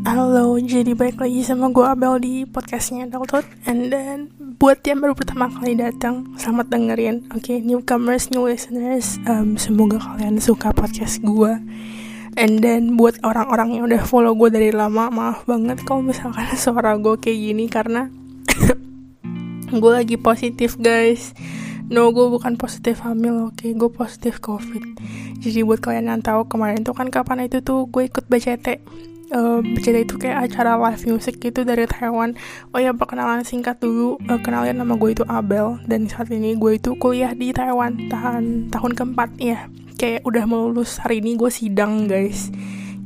Halo, jadi balik lagi sama gue Abel di podcastnya Adulthood And then, buat yang baru pertama kali datang, selamat dengerin. Oke, okay, newcomers, new listeners, um, semoga kalian suka podcast gue And then, buat orang-orang yang udah follow gue dari lama, maaf banget kalau misalkan suara gue kayak gini Karena gue lagi positif guys. No, gue bukan positif hamil, oke, okay? gue positif covid. Jadi buat kalian yang tahu kemarin tuh kan kapan itu tuh gue ikut BCT uh, itu kayak acara live music gitu dari Taiwan. Oh ya perkenalan singkat dulu. Uh, kenalin nama gue itu Abel dan saat ini gue itu kuliah di Taiwan tahan tahun keempat ya kayak udah mau lulus hari ini gue sidang guys.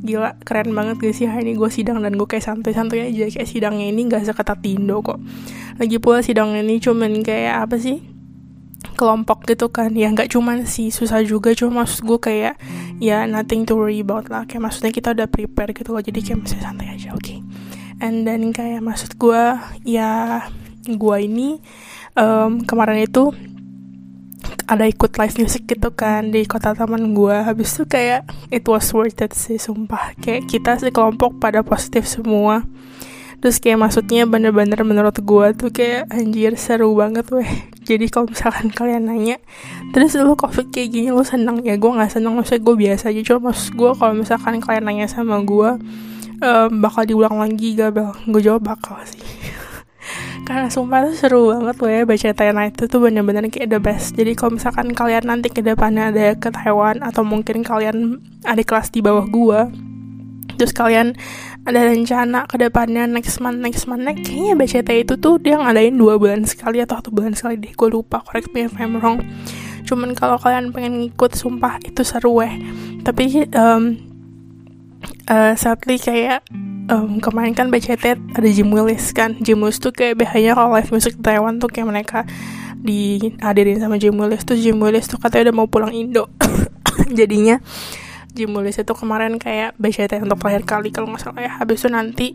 Gila keren banget guys sih? Hari ini gue sidang dan gue kayak santai-santai aja. Kayak sidangnya ini gak seketat Tindo kok. Lagi pula sidang ini cuman kayak apa sih? Kelompok gitu kan. Ya nggak cuman sih susah juga. Cuma maksud gue kayak ya nothing to worry about lah. Kayak maksudnya kita udah prepare gitu loh jadi kayak masih santai aja oke. Okay? and then kayak maksud gue ya gue ini um, kemarin itu ada ikut live music gitu kan di kota taman gue habis itu kayak it was worth it sih sumpah. Kayak kita sih kelompok pada positif semua terus kayak maksudnya bener-bener menurut gue tuh kayak anjir seru banget weh. Jadi kalau misalkan kalian nanya terus lu covid kayak gini lu seneng? Ya gue nggak seneng maksudnya gue biasa aja. Cuma maksud gue kalau misalkan kalian nanya sama gue um, bakal diulang lagi gak bel gue jawab bakal sih. Karena sumpah tuh seru banget loh ya baca Taiwan itu tuh bener-bener kayak the best. Jadi kalau misalkan kalian nanti ke depannya ada ke Taiwan atau mungkin kalian ada kelas di bawah gue terus kalian ada rencana ke depannya next month next month. Next, kayaknya BCT itu tuh dia ngadain dua bulan sekali atau satu bulan sekali deh. Gue lupa correct me if I'm wrong. Cuman kalau kalian pengen ngikut sumpah itu seru weh. Tapi um, uh, sadly kayak um, kemarin kan BCT ada Jim Willis kan. Jim Willis tuh kayak biasanya kalau live music Taiwan tuh kayak mereka dihadirin sama Jim Willis tuh Jim Willis tuh katanya udah mau pulang Indo. Jadinya Jim Willis itu kemarin kayak BCT untuk terakhir kali kalau nggak salah ya. Habis itu nanti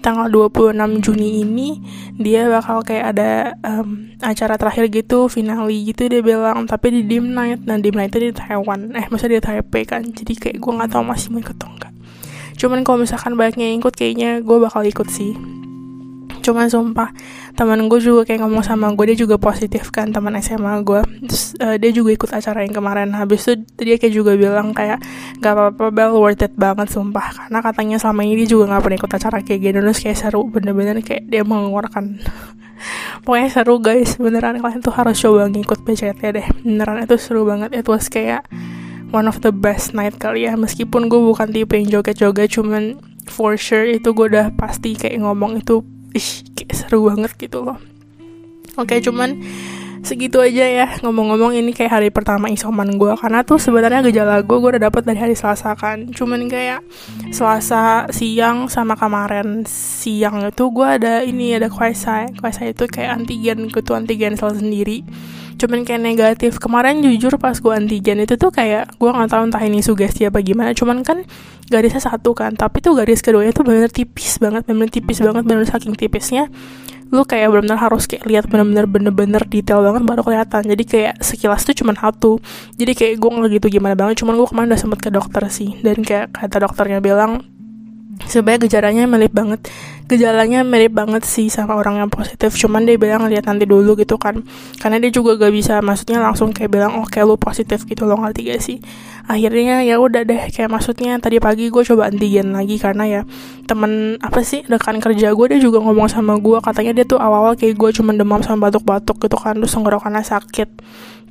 tanggal 26 Juni ini dia bakal kayak ada um, acara terakhir gitu finale gitu dia bilang. Tapi di Dim Night. Dan Dim Night itu di Taiwan. Eh maksudnya di Taipei kan. Jadi kayak gue nggak tahu masih mau ikut atau enggak cuman kalau misalkan banyaknya ikut kayaknya gue bakal ikut sih. Cuman sumpah teman gue juga kayak ngomong sama gue dia juga positif kan teman SMA gue terus uh, dia juga ikut acara yang kemarin. Habis itu dia kayak juga bilang kayak gak apa-apa bel worth it banget sumpah. Karena katanya selama ini dia juga gak pernah ikut acara kayak gini. Terus kayak seru bener-bener kayak dia mengeluarkan. Pokoknya seru guys. Beneran kalian tuh harus coba ngikut PCT deh. Beneran itu seru banget. Itu was kayak one of the best night kali ya. Meskipun gue bukan tipe yang joget-joget cuman for sure itu gue udah pasti kayak ngomong itu ih kayak seru banget gitu loh. Oke cuman segitu aja ya ngomong-ngomong ini kayak hari pertama isoman gue karena tuh sebenarnya gejala gue gue udah dapet dari hari selasa kan. Cuman kayak selasa siang sama kemarin siang itu gue ada ini ada kuasa. Kuasa itu kayak antigen gitu antigen sel sendiri. Cuman kayak negatif. Kemarin jujur pas gue antigen itu tuh kayak gue nggak tahu entah ini sugesti apa gimana. Cuman kan garisnya satu kan. Tapi tuh garis keduanya tuh bener tipis banget bener tipis banget bener saking tipisnya lu kayak benar-benar harus kayak lihat benar-benar bener-bener detail banget baru kelihatan. Jadi kayak sekilas tuh cuman satu. Jadi kayak gue nggak gitu gimana banget cuman gue kemarin udah sempet ke dokter sih. Dan kayak kata dokternya bilang sebenarnya gejalanya mirip banget gejalanya mirip banget sih sama orang yang positif. Cuman dia bilang lihat nanti dulu gitu kan. Karena dia juga gak bisa maksudnya langsung kayak bilang oke okay, lu positif gitu lo ngerti gak sih? Akhirnya ya udah deh kayak maksudnya tadi pagi gue coba antigen lagi karena ya temen apa sih rekan kerja gue dia juga ngomong sama gue katanya dia tuh awal-awal kayak gue cuma demam sama batuk-batuk gitu kan terus tenggorokannya sakit.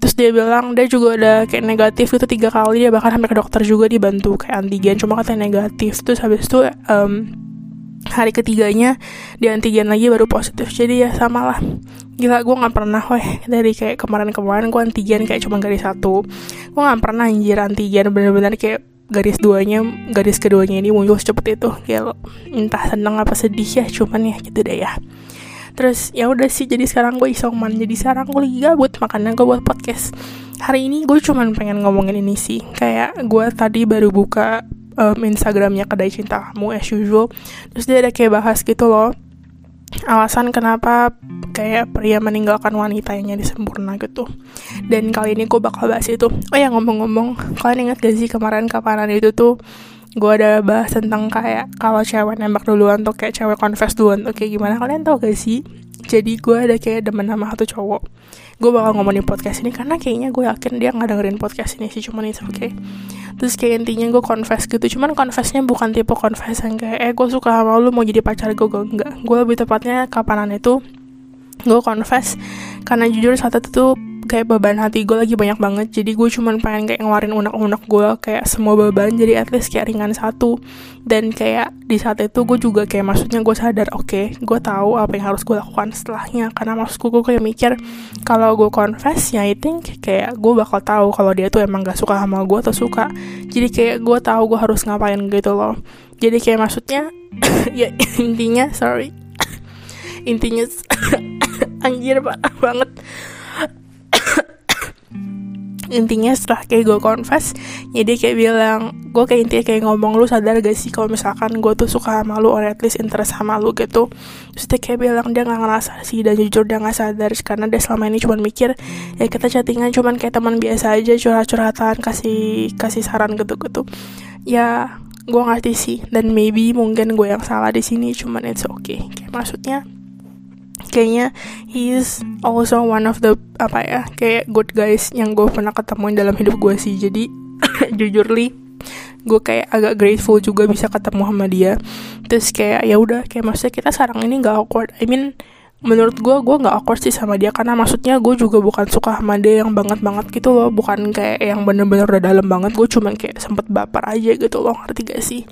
Terus dia bilang dia juga ada kayak negatif itu tiga kali dia bahkan sampai ke dokter juga dibantu kayak antigen cuma katanya negatif. Terus habis itu um, hari ketiganya di antigen lagi baru positif. Jadi ya sama lah gila gue nggak pernah weh. Dari kayak kemarin-kemarin gue antigen kayak cuma garis satu. Gue nggak pernah anjir antigen. Bener-bener kayak garis duanya garis keduanya ini muncul secepat itu. Kayak entah seneng apa sedih ya cuman ya gitu deh ya. Terus ya udah sih jadi sekarang gue isoman jadi sekarang gue lagi gabut makanya gue buat podcast. Hari ini gue cuman pengen ngomongin ini sih. Kayak gue tadi baru buka um, Instagramnya kedai cinta kamu as usual. Terus dia ada kayak bahas gitu loh alasan kenapa kayak pria meninggalkan wanita yang jadi sempurna gitu. Dan kali ini gue bakal bahas itu. Oh ya ngomong-ngomong kalian ingat gak sih kemarin kapanan itu tuh gue ada bahas tentang kayak kalau cewek nembak duluan tuh kayak cewek confess duluan tuh kayak gimana? Kalian tau gak sih? Jadi gue ada kayak demen sama satu cowok gue bakal ngomongin podcast ini karena kayaknya gue yakin dia nggak dengerin podcast ini sih cuman itu oke okay. terus kayak intinya gue confess gitu cuman confessnya bukan tipe confess yang kayak eh gue suka sama lu mau jadi pacar gue gue enggak gue lebih tepatnya kapanan itu gue confess karena jujur saat itu tuh kayak beban hati gue lagi banyak banget. Jadi gue cuman pengen kayak ngeluarin unek-unek gue kayak semua beban jadi at least kayak ringan satu. Dan kayak di saat itu gue juga kayak maksudnya gue sadar oke okay, gue tahu apa yang harus gue lakukan setelahnya. Karena maksudku gue kayak mikir kalau gue confess ya I think kayak gue bakal tahu kalau dia tuh emang gak suka sama gue atau suka. Jadi kayak gue tahu gue harus ngapain gitu loh. Jadi kayak maksudnya ya intinya sorry. Intinya anjir banget intinya setelah kayak gue confess ya dia kayak bilang gue kayak intinya kayak ngomong lu sadar gak sih kalau misalkan gue tuh suka sama lu or at least interest sama lu gitu. Terus dia kayak bilang dia gak ngerasa sih dan jujur dia gak sadar karena dia selama ini cuma mikir ya kita chattingan cuman kayak teman biasa aja curhat-curhatan kasih kasih saran gitu-gitu. Ya gue ngerti sih dan maybe mungkin gue yang salah di sini cuman it's okay. Kayak maksudnya kayaknya he's also one of the apa ya kayak good guys yang gue pernah ketemuin dalam hidup gue sih. Jadi jujur li gue kayak agak grateful juga bisa ketemu sama dia. Terus kayak ya udah kayak maksudnya kita sekarang ini nggak awkward. I mean menurut gue gue nggak awkward sih sama dia. Karena maksudnya gue juga bukan suka sama dia yang banget banget gitu loh. Bukan kayak yang bener-bener udah dalam banget. Gue cuma kayak sempet baper aja gitu loh. Ngerti gak sih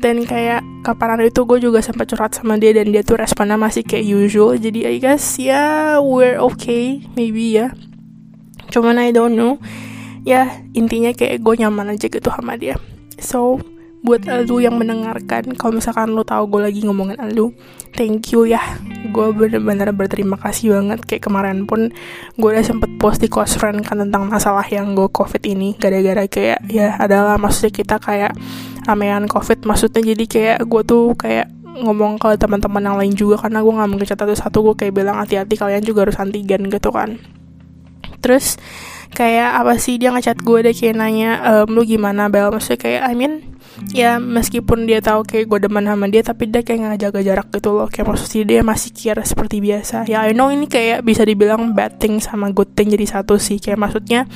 dan kayak kapan itu gue juga sempat curhat sama dia dan dia tuh responnya masih kayak usual. Jadi I guess ya yeah, we're okay maybe ya. Cuman I don't know. Ya intinya kayak gue nyaman aja gitu sama dia. So buat lu yang mendengarkan kalau misalkan lu tahu gue lagi ngomongin lu thank you ya. Gue bener-bener berterima kasih banget. Kayak kemarin pun gue udah sempet post di close friend kan tentang masalah yang gue covid ini. Gara-gara kayak ya adalah maksudnya kita kayak ramean covid maksudnya jadi kayak gue tuh kayak ngomong ke teman-teman yang lain juga karena gue nggak mungkin satu-satu gue kayak bilang hati-hati kalian juga harus antigen gitu kan. Terus kayak apa sih dia ngechat gue deh kayak nanya ehm, lu gimana Bel? Maksudnya kayak I mean ya meskipun dia tahu kayak gue demen sama dia tapi dia kayak nggak jaga jarak gitu loh. Kayak maksudnya dia masih kira seperti biasa. Ya I know ini kayak bisa dibilang bad thing sama good thing jadi satu sih. Kayak maksudnya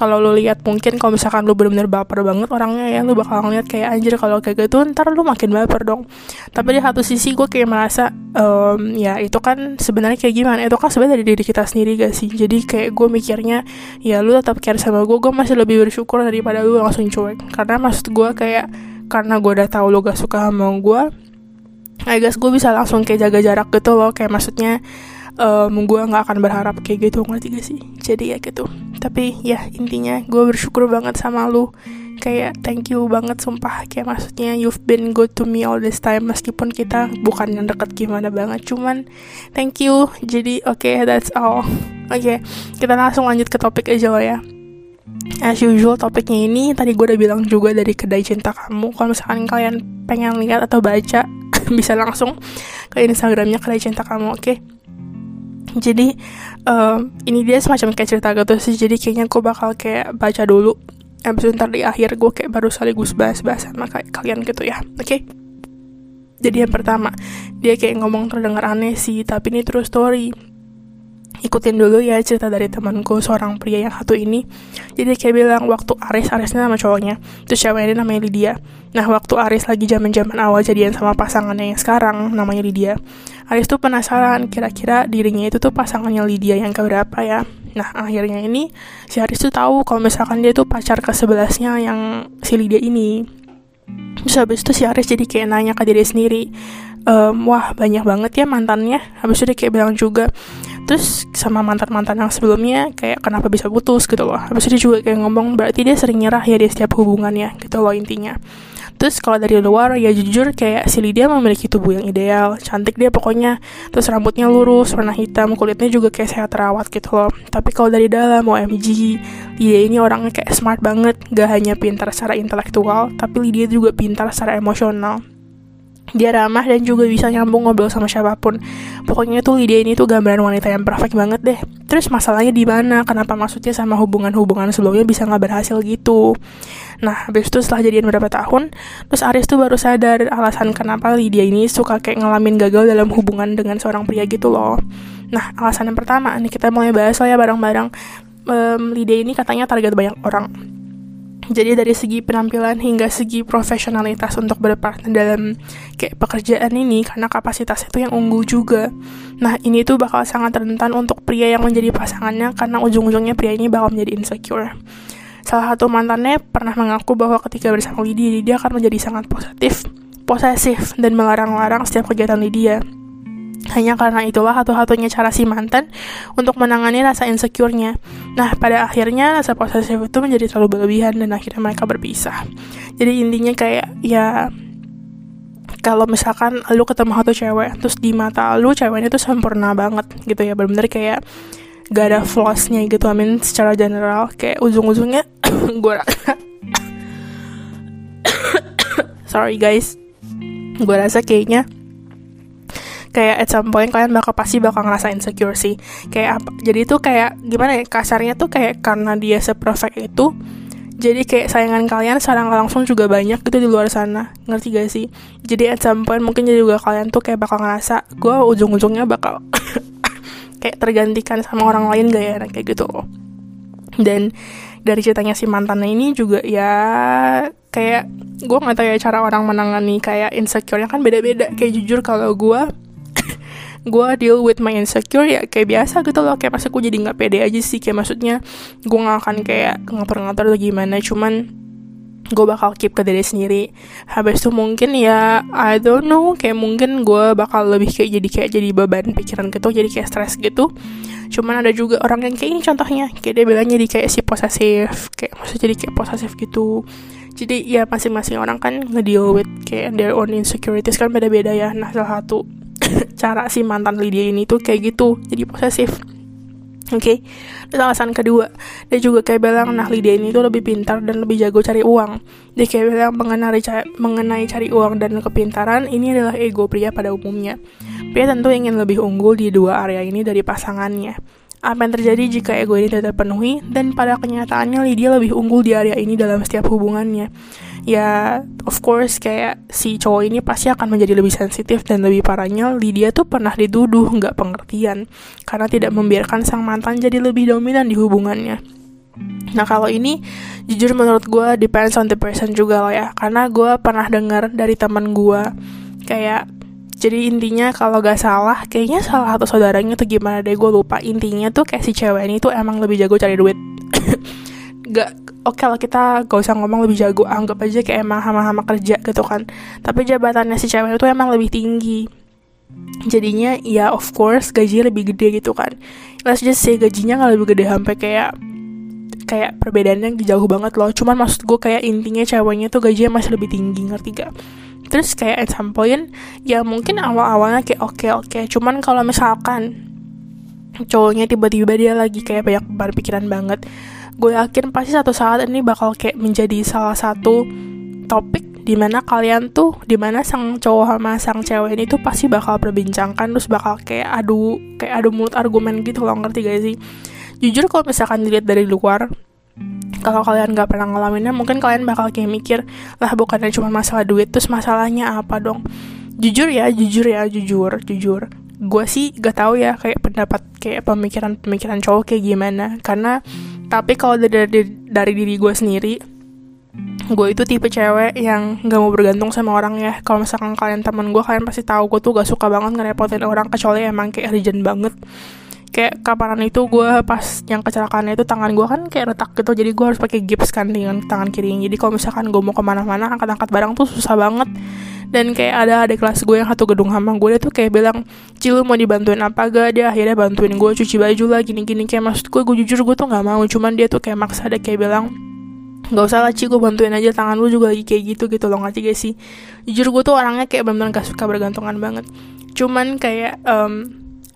kalau lo lihat mungkin kalau misalkan lo bener-bener baper banget orangnya ya lo bakal ngeliat kayak anjir kalau kayak gitu ntar lo makin baper dong. Tapi di satu sisi gue kayak merasa um, ya itu kan sebenarnya kayak gimana? Itu kan sebenarnya dari diri kita sendiri gak sih? Jadi kayak gue mikirnya ya lo tetap care sama gue gue masih lebih bersyukur daripada lo langsung cuek. Karena maksud gue kayak karena gue udah tahu lo gak suka sama gue I guess gue bisa langsung kayak jaga jarak gitu loh. Kayak maksudnya um, gue nggak akan berharap kayak gitu ngerti gak sih? Jadi ya gitu. Tapi ya intinya gue bersyukur banget sama lu. Kayak thank you banget sumpah. Kayak maksudnya you've been good to me all this time meskipun kita bukan yang deket gimana banget. Cuman thank you. Jadi oke okay, that's all. Oke okay, kita langsung lanjut ke topik aja lo ya. As usual topiknya ini tadi gue udah bilang juga dari kedai cinta kamu. Kalau misalkan kalian pengen lihat atau baca bisa langsung ke instagramnya kedai cinta kamu oke? okay? Jadi um, ini dia semacam kayak cerita gitu sih. Jadi kayaknya gue bakal kayak baca dulu. Abis itu ntar di akhir gue kayak baru sekaligus bahas-bahas sama kalian gitu ya. Oke? Okay? jadi yang pertama dia kayak ngomong terdengar aneh sih tapi ini true story ikutin dulu ya cerita dari temanku seorang pria yang satu ini. Jadi kayak bilang waktu Aris Arisnya nama cowoknya. Terus cewek ini namanya Lydia. Nah waktu Aris lagi zaman zaman awal jadian sama pasangannya yang sekarang namanya Lydia. Aris tuh penasaran kira-kira dirinya itu tuh pasangannya Lydia yang keberapa ya. Nah akhirnya ini si Aris tuh tahu kalau misalkan dia tuh pacar ke sebelasnya yang si Lydia ini. Terus habis itu si Aris jadi kayak nanya ke diri sendiri ehm, wah banyak banget ya mantannya. Habis itu dia kayak bilang juga terus sama mantan-mantan yang sebelumnya kayak kenapa bisa putus? gitu loh. Habis itu juga kayak ngomong berarti dia sering nyerah ya di setiap hubungannya gitu loh intinya. Terus kalau dari luar ya jujur kayak si Lydia memiliki tubuh yang ideal cantik dia pokoknya. Terus rambutnya lurus warna hitam kulitnya juga kayak sehat terawat gitu loh. Tapi kalau dari dalam OMG Lydia ini orangnya kayak smart banget gak hanya pintar secara intelektual tapi Lydia juga pintar secara emosional dia ramah dan juga bisa nyambung ngobrol sama siapa pun. Pokoknya tuh Lydia ini tuh gambaran wanita yang perfect banget deh. Terus masalahnya di mana? Kenapa maksudnya sama hubungan-hubungan sebelumnya bisa nggak berhasil gitu? Nah, habis itu setelah jadian beberapa tahun, terus Aris tuh baru sadar alasan kenapa Lydia ini suka kayak ngalamin gagal dalam hubungan dengan seorang pria gitu loh. Nah, alasan yang pertama, nih kita mulai bahas lah ya bareng-bareng. Um, Lydia ini katanya target banyak orang jadi dari segi penampilan hingga segi profesionalitas untuk berpartner dalam kayak pekerjaan ini karena kapasitas itu yang unggul juga. Nah, ini tuh bakal sangat rentan untuk pria yang menjadi pasangannya karena ujung-ujungnya pria ini bakal menjadi insecure. Salah satu mantannya pernah mengaku bahwa ketika bersama Lydia, dia akan menjadi sangat positif, posesif, dan melarang-larang setiap kegiatan Lydia. Hanya karena itulah satu-satunya cara si mantan untuk menangani rasa insecure-nya. Nah, pada akhirnya rasa posesif itu menjadi terlalu berlebihan dan akhirnya mereka berpisah. Jadi intinya kayak ya kalau misalkan lu ketemu satu cewek terus di mata lu ceweknya tuh sempurna banget gitu ya benar-benar kayak gak ada flaws-nya gitu I mean secara general kayak ujung-ujungnya gue rasa sorry guys gue rasa kayaknya kayak at some point kalian bakal pasti bakal ngerasa insecure sih. Kayak apa jadi itu kayak gimana ya kasarnya tuh kayak karena dia seperfect itu jadi kayak sayangan kalian secara langsung juga banyak gitu di luar sana. Ngerti gak sih? Jadi at some point mungkin juga kalian tuh kayak bakal ngerasa gue ujung-ujungnya bakal kayak tergantikan sama orang lain gak ya kayak gitu. Loh dan dari ceritanya si mantannya ini juga ya kayak gue nggak tahu ya cara orang menangani kayak insecure kan beda-beda. Kayak jujur kalau gue gue deal with my insecure ya kayak biasa gitu loh. Kayak masa gue jadi nggak pede aja sih kayak maksudnya gue nggak akan kayak ngatur-ngatur atau gimana. Cuman gue bakal keep ke diri sendiri. Habis itu mungkin ya I don't know kayak mungkin gue bakal lebih kayak jadi kayak jadi beban pikiran gitu jadi kayak stres gitu. Cuman ada juga orang yang kayak ini contohnya kayak dia bilang jadi kayak si posesif kayak maksudnya jadi kayak posesif gitu. Jadi ya masing-masing orang kan ngedeal with kayak their own insecurities kan beda-beda ya nah salah satu cara si mantan Lydia ini tuh kayak gitu jadi posesif Oke, okay? alasan kedua, dia juga kayak bilang, nah Lydia ini tuh lebih pintar dan lebih jago cari uang. Dia kayak bilang mengenai, mengenai cari uang dan kepintaran, ini adalah ego pria pada umumnya. Pria tentu ingin lebih unggul di dua area ini dari pasangannya. Apa yang terjadi jika ego ini tidak terpenuhi, dan pada kenyataannya Lydia lebih unggul di area ini dalam setiap hubungannya ya of course kayak si cowok ini pasti akan menjadi lebih sensitif dan lebih parahnya Lydia tuh pernah dituduh nggak pengertian karena tidak membiarkan sang mantan jadi lebih dominan di hubungannya. Nah kalau ini jujur menurut gue depends on the person juga loh ya karena gue pernah dengar dari teman gue kayak jadi intinya kalau gak salah kayaknya salah satu saudaranya tuh gimana deh gue lupa. Intinya tuh kayak si cewek ini tuh emang lebih jago cari duit. Gak oke okay lah kita gak usah ngomong lebih jago anggap aja kayak emang hama-hama kerja gitu kan. Tapi jabatannya si cewek itu emang lebih tinggi. Jadinya ya of course gajinya lebih gede gitu kan. Let's just say gajinya nggak lebih gede sampai kayak kayak perbedaannya jauh banget loh. Cuman maksud gue kayak intinya ceweknya tuh gajinya masih lebih tinggi ngerti gak terus kayak at some point ya mungkin awal-awalnya kayak oke okay, oke okay. cuman kalau misalkan cowoknya tiba-tiba dia lagi kayak banyak berpikiran banget gue yakin pasti satu saat ini bakal kayak menjadi salah satu topik di mana kalian tuh di mana sang cowok sama sang cewek ini tuh pasti bakal perbincangkan terus bakal kayak adu kayak adu mulut argumen gitu loh ngerti gak sih jujur kalau misalkan dilihat dari luar kalau kalian gak pernah ngalaminnya mungkin kalian bakal kayak mikir lah bukannya cuma masalah duit terus masalahnya apa dong? Jujur ya jujur ya jujur jujur. Gue sih gak tahu ya kayak pendapat kayak pemikiran pemikiran cowok kayak gimana. Karena tapi kalau dari, dari dari diri gue sendiri gue itu tipe cewek yang gak mau bergantung sama orang ya. Kalau misalkan kalian teman gue kalian pasti tahu gue tuh gak suka banget ngerepotin orang kecuali emang kayak urgent banget kayak kapanan itu gue pas yang kecelakaannya itu tangan gue kan kayak retak gitu jadi gue harus pakai gips kan dengan tangan kiri jadi kalau misalkan gue mau ke mana-mana angkat-angkat barang tuh susah banget. Dan kayak ada ada kelas gue yang satu gedung sama gue dia tuh kayak bilang Cilu mau dibantuin apa gak dia akhirnya bantuin gue cuci baju lah gini-gini. Kayak maksud gue gue jujur gue tuh nggak mau cuman dia tuh kayak maksa ada kayak bilang nggak usah lah Ci gue bantuin aja tangan lu juga lagi kayak gitu gitu loh. Ngerti gak sih? Jujur gue tuh orangnya kayak bener-bener gak suka bergantungan banget. Cuman kayak um,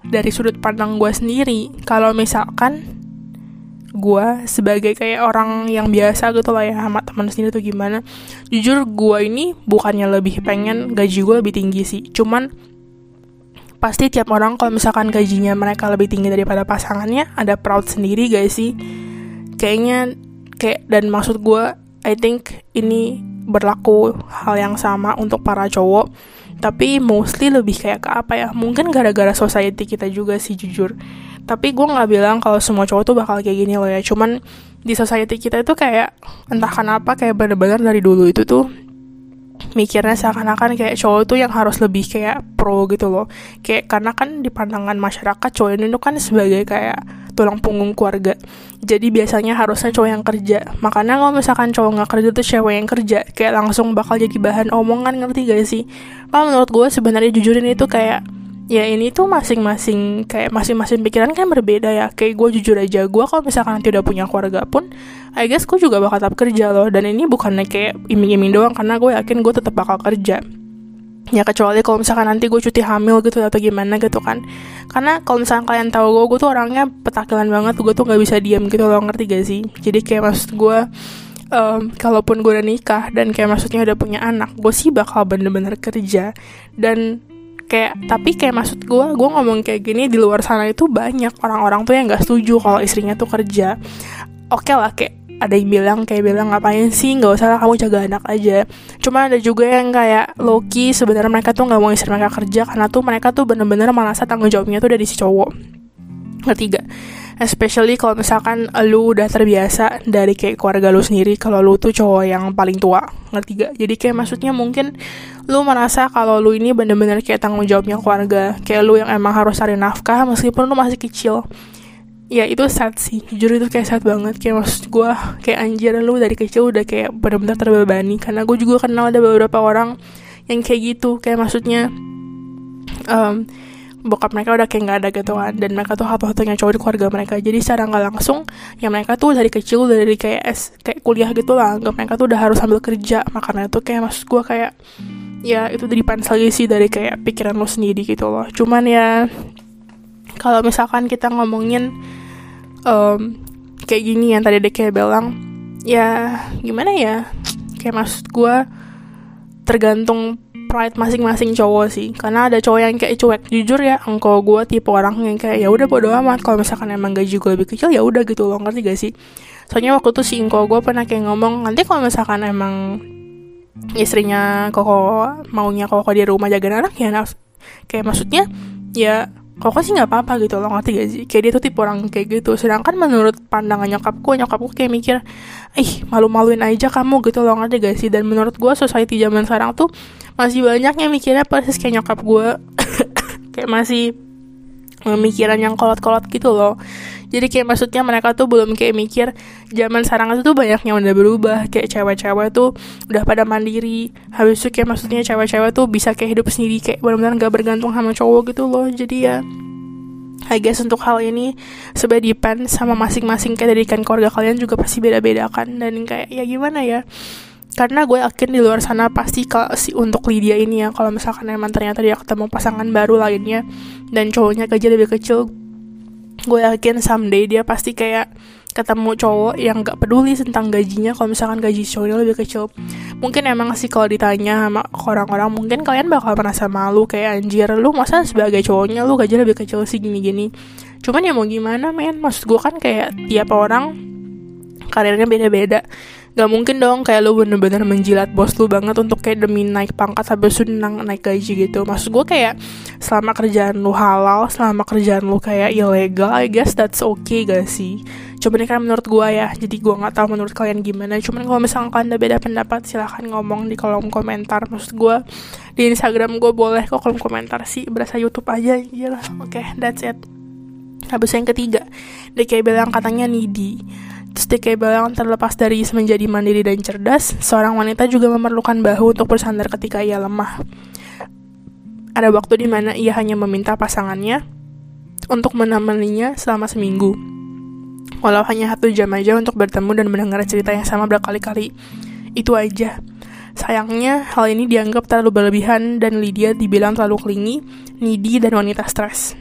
dari sudut pandang gue sendiri kalau misalkan gue sebagai kayak orang yang biasa gitu lah ya sama teman sendiri tuh gimana jujur gue ini bukannya lebih pengen gaji gue lebih tinggi sih. Cuman pasti tiap orang kalau misalkan gajinya mereka lebih tinggi daripada pasangannya ada proud sendiri guys sih. Kayaknya kayak dan maksud gue I think ini berlaku hal yang sama untuk para cowok tapi mostly lebih kayak ke apa ya mungkin gara-gara society kita juga sih jujur. Tapi gue nggak bilang kalau semua cowok tuh bakal kayak gini loh ya cuman di society kita itu kayak entah kenapa kayak bener-bener dari dulu itu tuh mikirnya seakan-akan kayak cowok tuh yang harus lebih kayak pro gitu loh. Kayak karena kan di pandangan masyarakat cowok itu kan sebagai kayak tulang punggung keluarga. Jadi biasanya harusnya cowok yang kerja. Makanya kalau misalkan cowok nggak kerja tuh cewek yang kerja. Kayak langsung bakal jadi bahan omongan ngerti gak sih? Kalau menurut gue sebenarnya jujurin itu kayak ya ini tuh masing-masing kayak masing-masing pikiran kan berbeda ya. Kayak gue jujur aja gue kalau misalkan nanti udah punya keluarga pun I guess gue juga bakal tetap kerja loh. Dan ini bukannya kayak iming-iming doang karena gue yakin gue tetap bakal kerja. Ya kecuali kalau misalkan nanti gue cuti hamil gitu atau gimana gitu kan. Karena kalau misalkan kalian tahu gue gue tuh orangnya petakilan banget gue tuh nggak bisa diam gitu loh ngerti gak sih? Jadi kayak maksud gue um, kalaupun gue udah nikah dan kayak maksudnya udah punya anak gue sih bakal bener-bener kerja. Dan kayak tapi kayak maksud gue gue ngomong kayak gini di luar sana itu banyak orang-orang tuh yang nggak setuju kalau istrinya tuh kerja. Oke okay lah kayak ada yang bilang kayak bilang ngapain sih? Nggak usah lah kamu jaga anak aja. Cuma ada juga yang kayak Loki sebenarnya mereka tuh nggak mau istri mereka kerja karena tuh mereka tuh bener-bener merasa tanggung jawabnya tuh dari si cowok ketiga especially kalau misalkan lu udah terbiasa dari kayak keluarga lu sendiri kalau lu tuh cowok yang paling tua ngerti gak? Jadi kayak maksudnya mungkin lu merasa kalau lu ini bener-bener kayak tanggung jawabnya keluarga kayak lu yang emang harus cari nafkah meskipun lu masih kecil. Ya itu sad sih. Jujur itu kayak sad banget. Kayak maksud gue kayak anjir lu dari kecil udah kayak bener-bener terbebani. Karena gue juga kenal ada beberapa orang yang kayak gitu. Kayak maksudnya um, bokap mereka udah kayak nggak ada gitu kan dan mereka tuh satu-satunya cowok di keluarga mereka. Jadi secara nggak langsung ya mereka tuh dari kecil dari kayak es kayak kuliah gitu lah. Nggak mereka tuh udah harus sambil kerja. Makanya tuh kayak maksud gue kayak ya itu depends lagi sih dari kayak pikiran lo sendiri gitu loh. Cuman ya kalau misalkan kita ngomongin um, kayak gini yang tadi deh kayak bilang ya gimana ya? Kayak maksud gue tergantung pride masing-masing cowok sih. Karena ada cowok yang kayak cuek. Jujur ya engkau gue tipe orang yang kayak ya udah bodo amat. Kalau misalkan emang gaji gue lebih kecil ya udah gitu loh. Ngerti gak sih? Soalnya waktu itu si engkau gue pernah kayak ngomong nanti kalau misalkan emang istrinya koko maunya koko di rumah jaga anak ya kayak maksudnya ya koko sih nggak apa-apa gitu loh. Ngerti gak sih? Kayak dia tuh tipe orang kayak gitu. Sedangkan menurut pandangan nyokapku nyokapku kayak mikir ih malu-maluin aja kamu gitu loh. Ngerti gak sih? Dan menurut gue society zaman sekarang tuh masih banyak yang mikirnya persis kayak nyokap gue. Kayak masih pemikiran yang kolot-kolot gitu loh. Jadi kayak maksudnya mereka tuh belum kayak mikir zaman sekarang itu tuh banyak yang udah berubah. Kayak cewek-cewek tuh udah pada mandiri. Habis itu kayak maksudnya cewek-cewek tuh bisa kayak hidup sendiri kayak benar-benar gak bergantung sama cowok gitu loh. Jadi ya I guess untuk hal ini sebenarnya depend sama masing-masing. Kayak dari keluarga kalian juga pasti beda-beda kan. Dan kayak ya gimana ya karena gue yakin di luar sana pasti kalau si untuk Lydia ini ya kalau misalkan emang ternyata dia ketemu pasangan baru lainnya dan cowoknya gaji lebih kecil gue yakin someday dia pasti kayak ketemu cowok yang gak peduli tentang gajinya kalau misalkan gaji cowoknya lebih kecil. Mungkin emang sih kalau ditanya sama orang-orang mungkin kalian bakal merasa malu kayak anjir lu masa sebagai cowoknya lu gaji lebih kecil sih gini-gini? Cuman ya mau gimana men? Maksud gue kan kayak tiap orang karirnya beda-beda Gak mungkin dong kayak lu bener-bener menjilat bos lu banget untuk kayak demi naik pangkat habis itu naik gaji gitu. Maksud gue kayak selama kerjaan lu halal, selama kerjaan lu kayak ilegal I guess that's okay gak sih? Cuman ini kan menurut gue ya, jadi gue gak tahu menurut kalian gimana. Cuman kalau misalkan kalian ada beda pendapat silahkan ngomong di kolom komentar. Maksud gue di Instagram gue boleh kok kolom komentar sih Berasa Youtube aja, iya Oke, okay, that's it. Habis yang ketiga, dia kayak bilang katanya needy Kayak bilang terlepas dari menjadi mandiri dan cerdas, seorang wanita juga memerlukan bahu untuk bersandar ketika ia lemah. Ada waktu di mana ia hanya meminta pasangannya untuk menemaninya selama seminggu. Walau hanya satu jam aja untuk bertemu dan mendengar cerita yang sama berkali-kali. Itu aja. Sayangnya, hal ini dianggap terlalu berlebihan dan Lydia dibilang terlalu klingi, needy, dan wanita stres.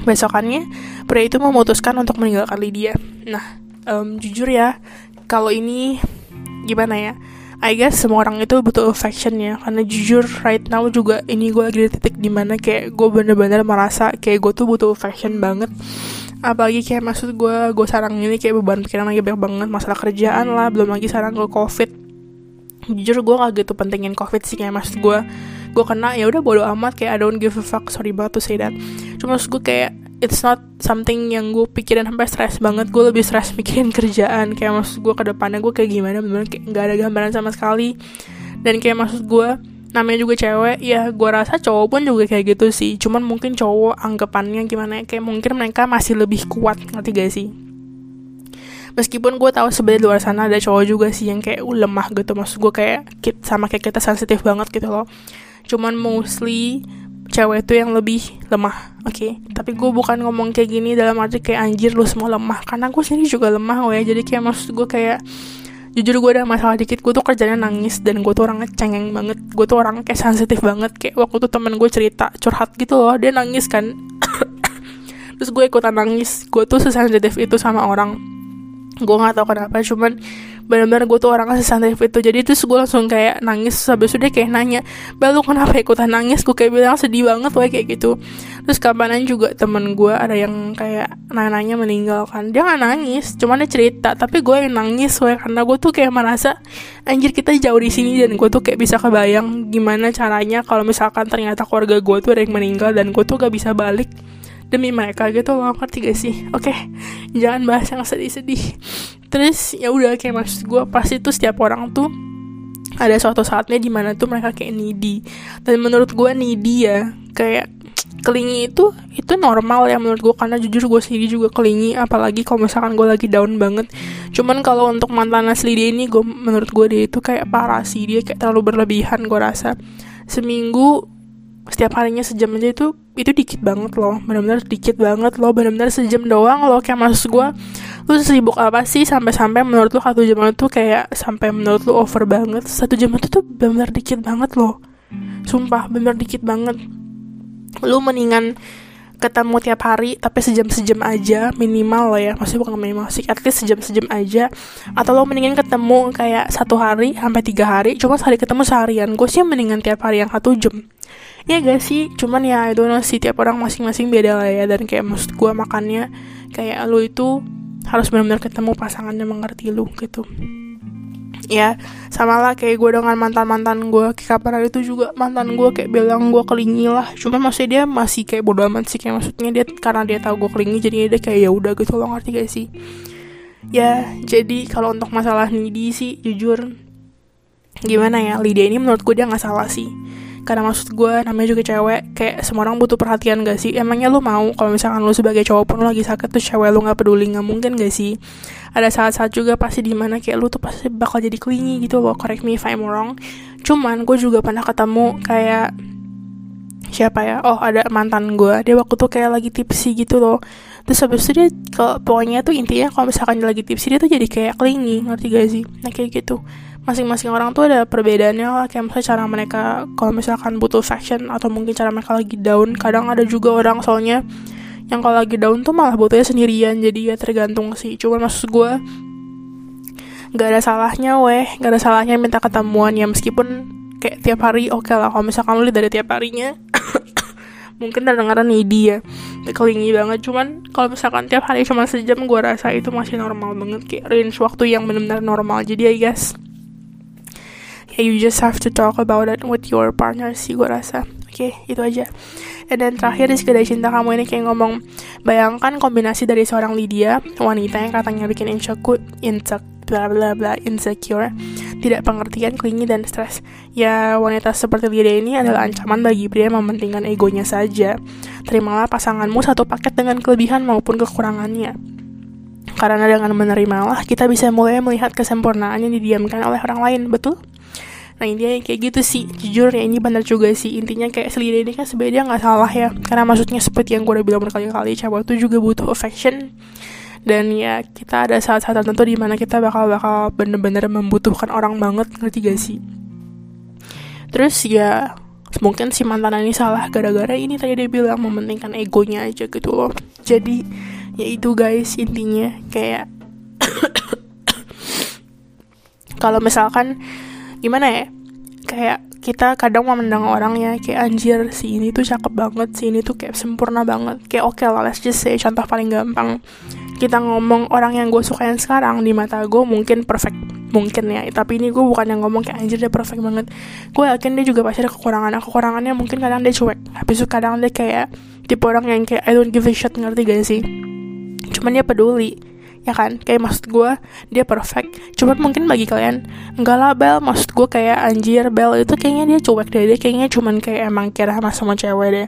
besokannya pria itu memutuskan untuk meninggalkan Lydia nah um, jujur ya kalau ini gimana ya? I guess semua orang itu butuh affection ya karena jujur right now juga ini gue lagi di titik di mana kayak gue bener-bener merasa kayak gue tuh butuh affection banget. Apalagi kayak maksud gue gue sekarang ini kayak beban pikiran lagi banyak banget masalah kerjaan lah belum lagi sekarang gue covid. Jujur gue gak gitu pentingin covid sih kayak maksud gue gue kena ya udah bodo amat kayak I don't give a fuck sorry banget tuh say that. Cuma maksud gue kayak it's not something yang gue pikirin sampai stres banget. Gue lebih stres mikirin kerjaan. Kayak maksud gue ke depannya gue kayak gimana bener kayak nggak ada gambaran sama sekali. Dan kayak maksud gue namanya juga cewek ya gue rasa cowok pun juga kayak gitu sih. Cuman mungkin cowok anggapannya gimana ya? Kayak mungkin mereka masih lebih kuat ngerti gak sih? Meskipun gue tahu sebenarnya luar sana ada cowok juga sih yang kayak uh, lemah gitu. Maksud gue kayak sama kayak kita sensitif banget gitu loh. Cuman mostly cewek itu yang lebih lemah oke? Okay? tapi gue bukan ngomong kayak gini dalam arti kayak anjir lu semua lemah. Karena gue sendiri juga lemah oh ya jadi kayak maksud gue kayak jujur gue ada masalah dikit gue tuh kerjanya nangis dan gue tuh orangnya cengeng banget. Gue tuh orang kayak sensitif banget. Kayak waktu tuh temen gue cerita curhat gitu loh dia nangis kan. Terus gue ikutan nangis. Gue tuh sesensitif itu sama orang gue nggak tahu kenapa cuman benar-benar gue tuh orangnya sesantai itu. Jadi terus gue langsung kayak nangis habis dia kayak nanya balu kenapa ikutan nangis? Gue kayak bilang sedih banget gue kayak gitu. Terus kapanan juga temen gue ada yang kayak nanya meninggal kan. Dia nggak nangis cuman dia cerita tapi gue yang nangis gue karena gue tuh kayak merasa anjir kita jauh di sini dan gue tuh kayak bisa kebayang gimana caranya kalau misalkan ternyata keluarga gue tuh ada yang meninggal dan gue tuh gak bisa balik demi mereka gitu loh ngerti gak sih? Oke okay, jangan bahas yang sedih-sedih. Terus ya udah kayak maksud gue pasti tuh setiap orang tuh ada suatu saatnya di mana tuh mereka kayak needy. Dan menurut gue needy ya kayak kelingi itu itu normal ya menurut gue karena jujur gue sendiri juga kelingi apalagi kalau misalkan gue lagi down banget. Cuman kalau untuk mantan asli dia ini gue menurut gue dia itu kayak parah sih dia kayak terlalu berlebihan gue rasa. Seminggu setiap harinya sejam aja itu itu dikit banget loh benar-benar dikit banget loh benar-benar sejam doang loh kayak maksud gue lu sibuk apa sih sampai-sampai menurut lu satu jam itu kayak sampai menurut lu over banget? Satu jam itu tuh benar-benar dikit banget loh. Sumpah benar dikit banget. Lu mendingan ketemu tiap hari tapi sejam-sejam aja minimal lah ya. Maksudnya bukan minimal sih at least sejam-sejam aja. Atau lo mendingan ketemu kayak satu hari sampai tiga hari. Cuma sekali ketemu seharian. Gue sih mendingan tiap hari yang satu jam ya gak sih? Cuman ya itu sih tiap orang masing-masing beda lah ya. Dan kayak maksud gue makannya kayak lo itu harus benar-benar ketemu pasangan yang mengerti lo gitu. Ya sama lah kayak gue dengan mantan mantan gue kapan itu juga mantan gue kayak bilang gue kelingi lah. Cuma maksudnya dia masih kayak bodo amat sih. Kayak maksudnya dia karena dia tahu gue kelingi jadi dia kayak ya udah gitu. Lo ngerti gak sih? Ya jadi kalau untuk masalah needy sih jujur gimana ya? Lydia ini menurut gue dia nggak salah sih karena maksud gue namanya juga cewek kayak semua orang butuh perhatian gak sih? Emangnya lu mau kalau misalkan lu sebagai cowok pun lagi sakit tuh cewek lu nggak peduli nggak mungkin gak sih? Ada saat-saat juga pasti di mana kayak lu tuh pasti bakal jadi clingy gitu loh correct me if I'm wrong. Cuman gue juga pernah ketemu kayak siapa ya? Oh ada mantan gue dia waktu tuh kayak lagi tipsi gitu loh. Terus habis itu dia kalau pokoknya tuh intinya kalau misalkan dia lagi tipsi dia tuh jadi kayak clingy. Ngerti gak sih? Nah kayak gitu masing-masing orang tuh ada perbedaannya lah. Kayak misalnya cara mereka kalau misalkan butuh fashion atau mungkin cara mereka lagi down kadang ada juga orang soalnya yang kalau lagi down tuh malah butuhnya sendirian jadi ya tergantung sih. Cuman maksud gue nggak ada salahnya weh. Nggak ada salahnya minta ketemuan ya meskipun kayak tiap hari oke okay lah. Kalau misalkan lu dari tiap harinya mungkin dengaran needy ya kelingi banget. Cuman kalau misalkan tiap hari cuma sejam gue rasa itu masih normal banget. Kayak range waktu yang benar-benar normal. Jadi ya guys yeah, you just have to talk about it with your partner sih gue rasa oke okay, itu aja. Dan then terakhir di sekedar cinta kamu ini kayak ngomong bayangkan kombinasi dari seorang Lydia wanita yang katanya bikin insecure insecure bla bla bla insecure tidak pengertian klingi dan stres. Ya wanita seperti Lydia ini adalah ancaman bagi pria yang mementingkan egonya saja. Terimalah pasanganmu satu paket dengan kelebihan maupun kekurangannya. Karena dengan menerimalah kita bisa mulai melihat kesempurnaan yang didiamkan oleh orang lain betul Nah intinya kayak gitu sih. Jujur ya ini benar juga sih. Intinya kayak selida ini kan sebenarnya nggak salah ya. Karena maksudnya seperti yang gue udah bilang berkali-kali Cewek itu juga butuh affection. Dan ya kita ada saat-saat tertentu di mana kita bakal bakal bener-bener membutuhkan orang banget ngerti gak sih? Terus ya mungkin si mantan ini salah gara-gara ini tadi dia bilang mementingkan egonya aja gitu loh. Jadi ya itu guys intinya kayak kalau misalkan gimana ya? Kayak kita kadang memandang orang ya kayak anjir si ini tuh cakep banget si ini tuh kayak sempurna banget. Kayak oke okay lah let's just say contoh paling gampang. Kita ngomong orang yang gue sukain sekarang di mata gue mungkin perfect mungkin ya. Tapi ini gue bukan yang ngomong kayak anjir dia perfect banget. Gue yakin dia juga pasti ada kekurangan. Kekurangannya mungkin kadang dia cuek. Habis itu kadang dia kayak tipe orang yang kayak I don't give a shit. Ngerti gak sih? Cuman dia peduli ya kan? Kayak maksud gue dia perfect. Cuman mungkin bagi kalian enggak lah Bel. Maksud gue kayak anjir Bel. Itu kayaknya dia cuek deh. Dia kayaknya cuman kayak emang kira sama sama cewek deh.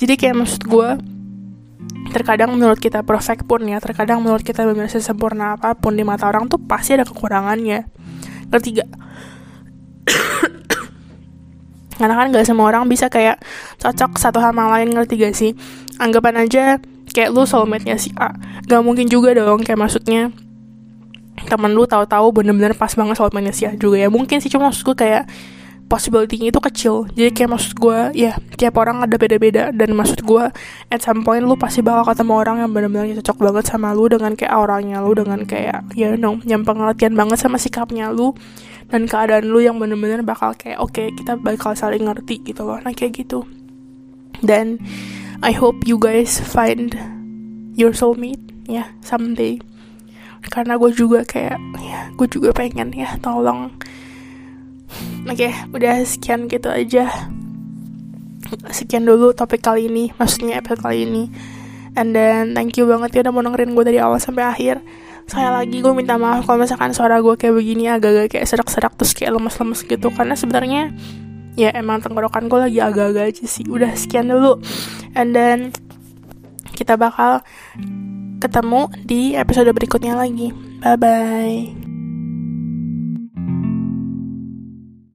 Jadi kayak maksud gue terkadang menurut kita perfect pun ya terkadang menurut kita benar sempurna apa pun di mata orang tuh pasti ada kekurangannya. Ketiga karena kan gak semua orang bisa kayak cocok satu sama lain ngerti gak sih? Anggapan aja kayak lu soulmate-nya si A. Gak mungkin juga dong kayak maksudnya temen lu tahu-tahu bener-bener pas banget soulmate-nya si A juga ya. Mungkin sih cuma maksud gue kayak possibility-nya itu kecil. Jadi kayak maksud gue ya tiap orang ada beda-beda. Dan maksud gue at some point lu pasti bakal ketemu orang yang benar-benar cocok banget sama lu dengan kayak auranya lu dengan kayak ya you know yang pengertian banget sama sikapnya lu dan keadaan lu yang benar-benar bakal kayak oke okay, kita bakal saling ngerti gitu loh. Nah kayak gitu. Dan I hope you guys find your soulmate ya yeah, someday. Karena gue juga kayak ya gue juga pengen ya tolong. Oke okay, udah sekian gitu aja. Sekian dulu topik kali ini maksudnya episode kali ini. And then thank you banget ya udah mau dengerin gue dari awal sampai akhir. Sekali lagi gue minta maaf kalau misalkan suara gue kayak begini agak-agak kayak serak-serak terus kayak lemes-lemes gitu. Karena sebenarnya ya emang tenggorokan gue lagi agak-agak aja sih. Udah sekian dulu. And then kita bakal ketemu di episode berikutnya lagi. Bye bye